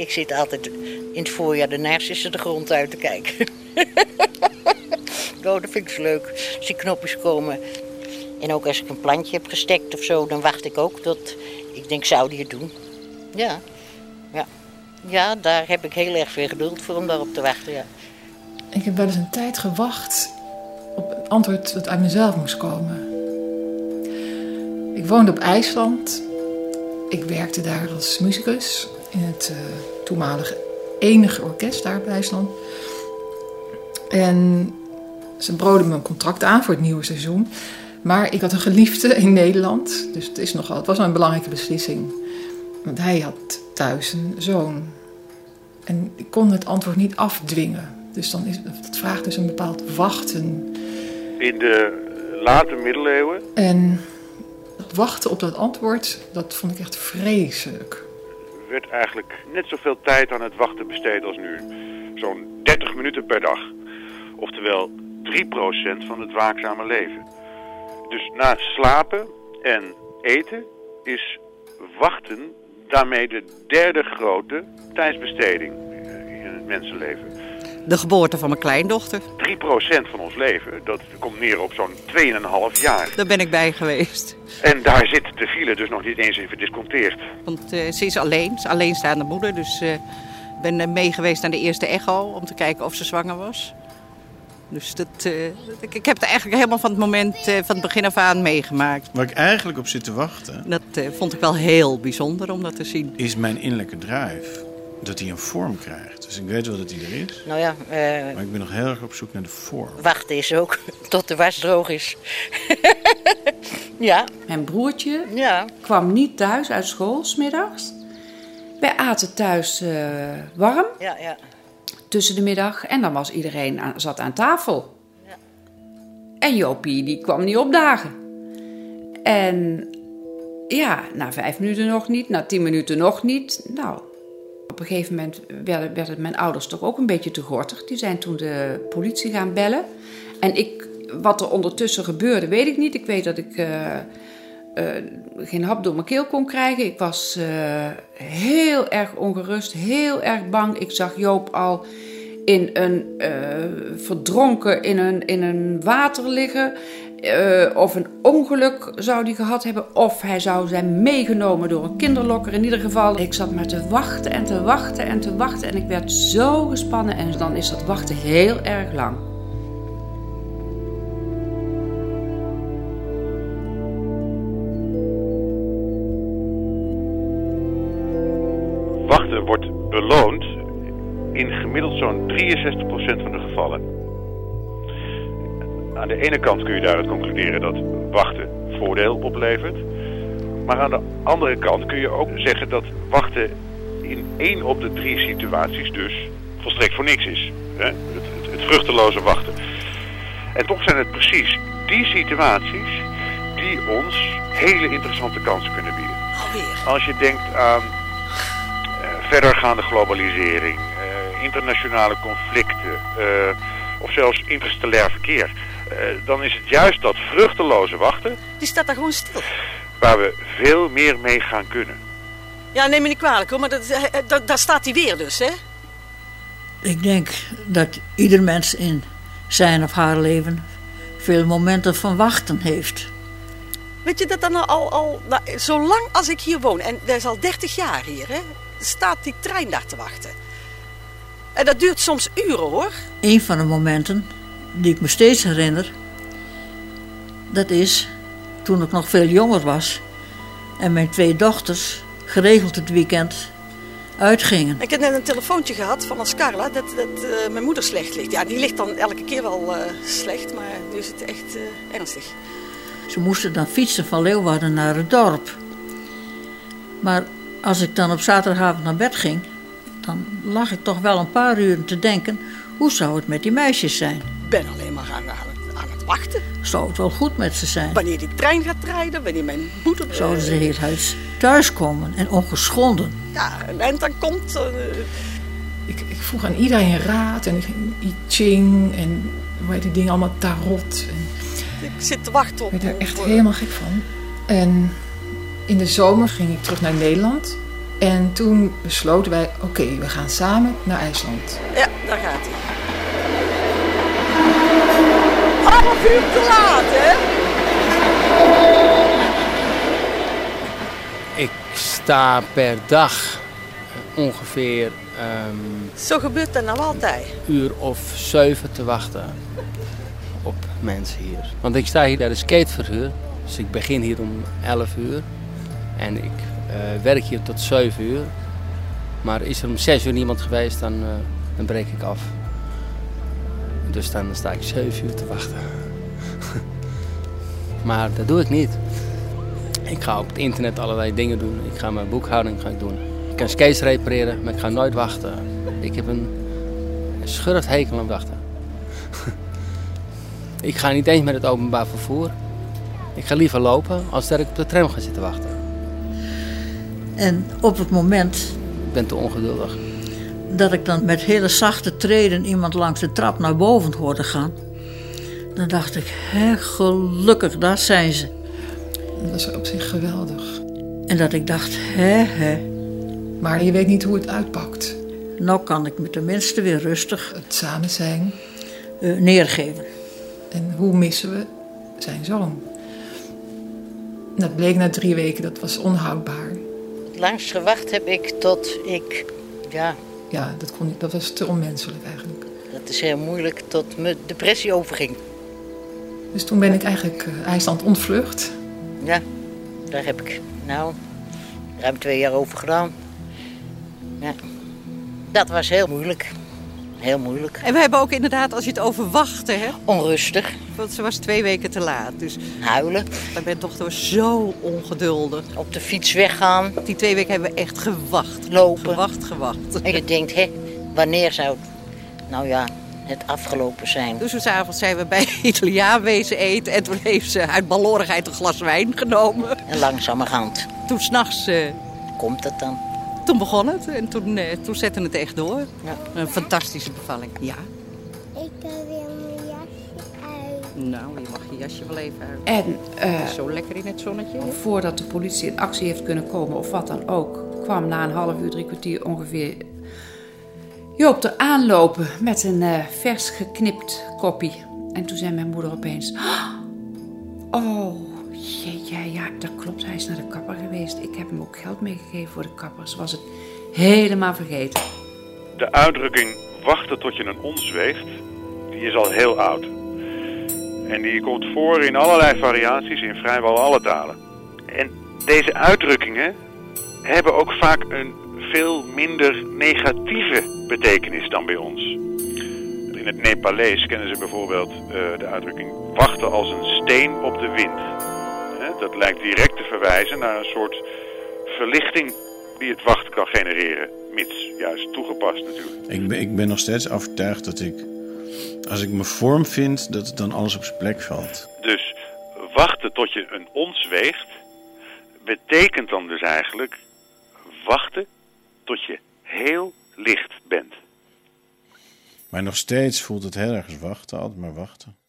Ik zit altijd in het voorjaar de narcissen de grond uit te kijken. oh, dat vind ik leuk. Als die knopjes komen. En ook als ik een plantje heb gestekt of zo, dan wacht ik ook tot... Ik denk, zou die het doen? Ja. Ja. Ja, daar heb ik heel erg veel geduld voor om daarop te wachten. Ik heb wel eens een tijd gewacht op het antwoord dat uit mezelf moest komen. Ik woonde op IJsland. Ik werkte daar als muzikus in het uh, toenmalige enige orkest daar op IJsland. En ze boden me een contract aan voor het nieuwe seizoen. Maar ik had een geliefde in Nederland. Dus het, is nogal, het was een belangrijke beslissing. Want hij had thuis een zoon. En ik kon het antwoord niet afdwingen. Dus dan is het vraagt dus een bepaald wachten. In de late middeleeuwen. En het wachten op dat antwoord, dat vond ik echt vreselijk. Er werd eigenlijk net zoveel tijd aan het wachten besteed als nu. Zo'n 30 minuten per dag. Oftewel 3% van het waakzame leven. Dus na slapen en eten is wachten daarmee de derde grote tijdsbesteding in het mensenleven. De geboorte van mijn kleindochter. 3% van ons leven, dat komt neer op zo'n 2,5 jaar. Daar ben ik bij geweest. En daar zit de file dus nog niet eens in verdisconteerd. Want uh, ze is alleen, ze is alleenstaande moeder. Dus ik uh, ben mee geweest naar de eerste echo om te kijken of ze zwanger was. Dus dat, uh, ik, ik, heb het eigenlijk helemaal van het moment uh, van het begin af aan meegemaakt. Waar ik eigenlijk op zit te wachten... Dat uh, vond ik wel heel bijzonder om dat te zien. Is mijn innerlijke drive. Dat hij een vorm krijgt. Dus ik weet wel dat hij er is. Nou ja, maar ik ben nog heel erg op zoek naar de vorm. Wachten is ook tot de was droog is. ja. Mijn broertje ja. kwam niet thuis uit school, smiddags. Wij aten thuis warm. Ja, ja tussen de middag. En dan was iedereen aan, zat aan tafel. Ja. En Jopie die kwam niet opdagen. En ja, na vijf minuten nog niet, na tien minuten nog niet. Nou, op een gegeven moment werden, werden mijn ouders toch ook een beetje te gortig. Die zijn toen de politie gaan bellen. En ik, wat er ondertussen gebeurde, weet ik niet. Ik weet dat ik uh, uh, geen hap door mijn keel kon krijgen. Ik was uh, heel erg ongerust, heel erg bang. Ik zag Joop al in een verdronken in een, in een water liggen. of een ongeluk zou hij gehad hebben. Of hij zou zijn meegenomen door een kinderlokker. In ieder geval, ik zat maar te wachten en te wachten en te wachten. En ik werd zo gespannen. En dan is dat wachten heel erg lang. Wachten wordt beloond in gemiddeld zo'n 63% van de gevallen. Aan de ene kant kun je daaruit concluderen dat wachten voordeel oplevert. Maar aan de andere kant kun je ook zeggen dat wachten in één op de drie situaties dus volstrekt voor niks is. Hè? Het, het, het vruchteloze wachten. En toch zijn het precies die situaties die ons hele interessante kansen kunnen bieden. Als je denkt aan uh, verdergaande globalisering, internationale conflicten uh, of zelfs interstellair verkeer, dan is het juist dat vruchteloze wachten. Die staat daar gewoon stil. Waar we veel meer mee gaan kunnen. Ja, neem me niet kwalijk hoor, maar dat, dat, daar staat hij weer dus, hè? Ik denk dat ieder mens in zijn of haar leven veel momenten van wachten heeft. Weet je dat dan al, al nou, zolang als ik hier woon, en dat is al 30 jaar hier, hè, staat die trein daar te wachten. En dat duurt soms uren hoor. Een van de momenten die ik me steeds herinner, dat is toen ik nog veel jonger was en mijn twee dochters geregeld het weekend uitgingen. Ik heb net een telefoontje gehad van als Carla dat, dat uh, mijn moeder slecht ligt. Ja, die ligt dan elke keer wel uh, slecht, maar nu is het echt uh, ernstig. Ze moesten dan fietsen van Leeuwarden naar het dorp. Maar als ik dan op zaterdagavond naar bed ging, dan lag ik toch wel een paar uren te denken: hoe zou het met die meisjes zijn? Ik ben alleen maar aan, aan, het, aan het wachten. Zou het wel goed met ze zijn? Wanneer die trein gaat rijden, wanneer mijn moeder. Zouden ze heel huis thuiskomen en ongeschonden? Ja, en dan komt. Uh... Ik, ik, vroeg aan iedereen raad en ik ging I Ching en hoe heet die dingen allemaal, tarot. En ik zit te wachten op. Ik werd er echt helemaal gek van. En in de zomer ging ik terug naar Nederland. En toen besloten wij, oké, we gaan samen naar IJsland. Ja, daar gaat hij. Half uur te laat, hè? Ik sta per dag ongeveer um, Zo gebeurt dat nou altijd. uur of zeven te wachten op mensen hier. Want ik sta hier bij de skateverhuur. Dus ik begin hier om 11 uur. En ik werk hier tot 7 uur. Maar is er om 6 uur niemand geweest, dan, uh, dan breek ik af. Dus dan sta ik 7 uur te wachten. maar dat doe ik niet. Ik ga op het internet allerlei dingen doen. Ik ga mijn boekhouding ga ik doen. Ik kan skates repareren, maar ik ga nooit wachten. Ik heb een schurft hekel aan wachten. ik ga niet eens met het openbaar vervoer. Ik ga liever lopen als dat ik op de tram ga zitten wachten. En op het moment... Ik ben te ongeduldig. Dat ik dan met hele zachte treden iemand langs de trap naar boven hoorde gaan. Dan dacht ik, hè, gelukkig, daar zijn ze. Dat is op zich geweldig. En dat ik dacht, hè, hè. Maar je weet niet hoe het uitpakt. Nou kan ik me tenminste weer rustig... Het samen zijn. Uh, neergeven. En hoe missen we zijn zoon? Dat bleek na drie weken, dat was onhoudbaar. Langst gewacht heb ik tot ik, ja... Ja, dat, kon, dat was te onmenselijk eigenlijk. Dat is heel moeilijk, tot mijn depressie overging. Dus toen ben ik eigenlijk uh, IJsland ontvlucht. Ja, daar heb ik nou ruim twee jaar over gedaan. Ja, dat was heel moeilijk. Heel moeilijk. En we hebben ook inderdaad, als je het over wachten hebt... Onrustig. Want ze was twee weken te laat. Dus Huilen. Mijn dochter was zo ongeduldig. Op de fiets weggaan. Die twee weken hebben we echt gewacht. Lopen. Gewacht, gewacht. En je denkt, hé, wanneer zou het... Nou ja, het afgelopen zijn. Dus s'avonds zijn we bij Italiaan wezen eten. En toen heeft ze uit balorigheid een glas wijn genomen. En langzamerhand. Toen s'nachts... Uh, Komt het dan? Toen begon het en toen, uh, toen zette het echt door. Ja. Een fantastische bevalling, ja. Ik heb weer mijn jasje uit. Nou, je mag je jasje wel even uit. En uh, zo lekker in het zonnetje. Voordat de politie in actie heeft kunnen komen of wat dan ook, kwam na een half uur, drie kwartier ongeveer Joop er aanlopen met een uh, vers geknipt koppie. En toen zei mijn moeder opeens: Oh, jeetje, ja, dat klopt. Hij is naar de kapper geweest. Ik heb hem ook geld meegegeven voor de kapper. Ze was het helemaal vergeten. De uitdrukking wachten tot je een ons weegt, die is al heel oud. En die komt voor in allerlei variaties in vrijwel alle talen. En deze uitdrukkingen hebben ook vaak een veel minder negatieve betekenis dan bij ons. In het Nepalees kennen ze bijvoorbeeld uh, de uitdrukking wachten als een steen op de wind. Dat lijkt direct te verwijzen naar een soort verlichting die het wachten kan genereren. Mits juist toegepast natuurlijk. Ik ben, ik ben nog steeds overtuigd dat ik, als ik me vorm vind, dat het dan alles op zijn plek valt. Dus wachten tot je een ons weegt, betekent dan dus eigenlijk wachten tot je heel licht bent. Maar nog steeds voelt het heel erg als wachten, altijd maar wachten.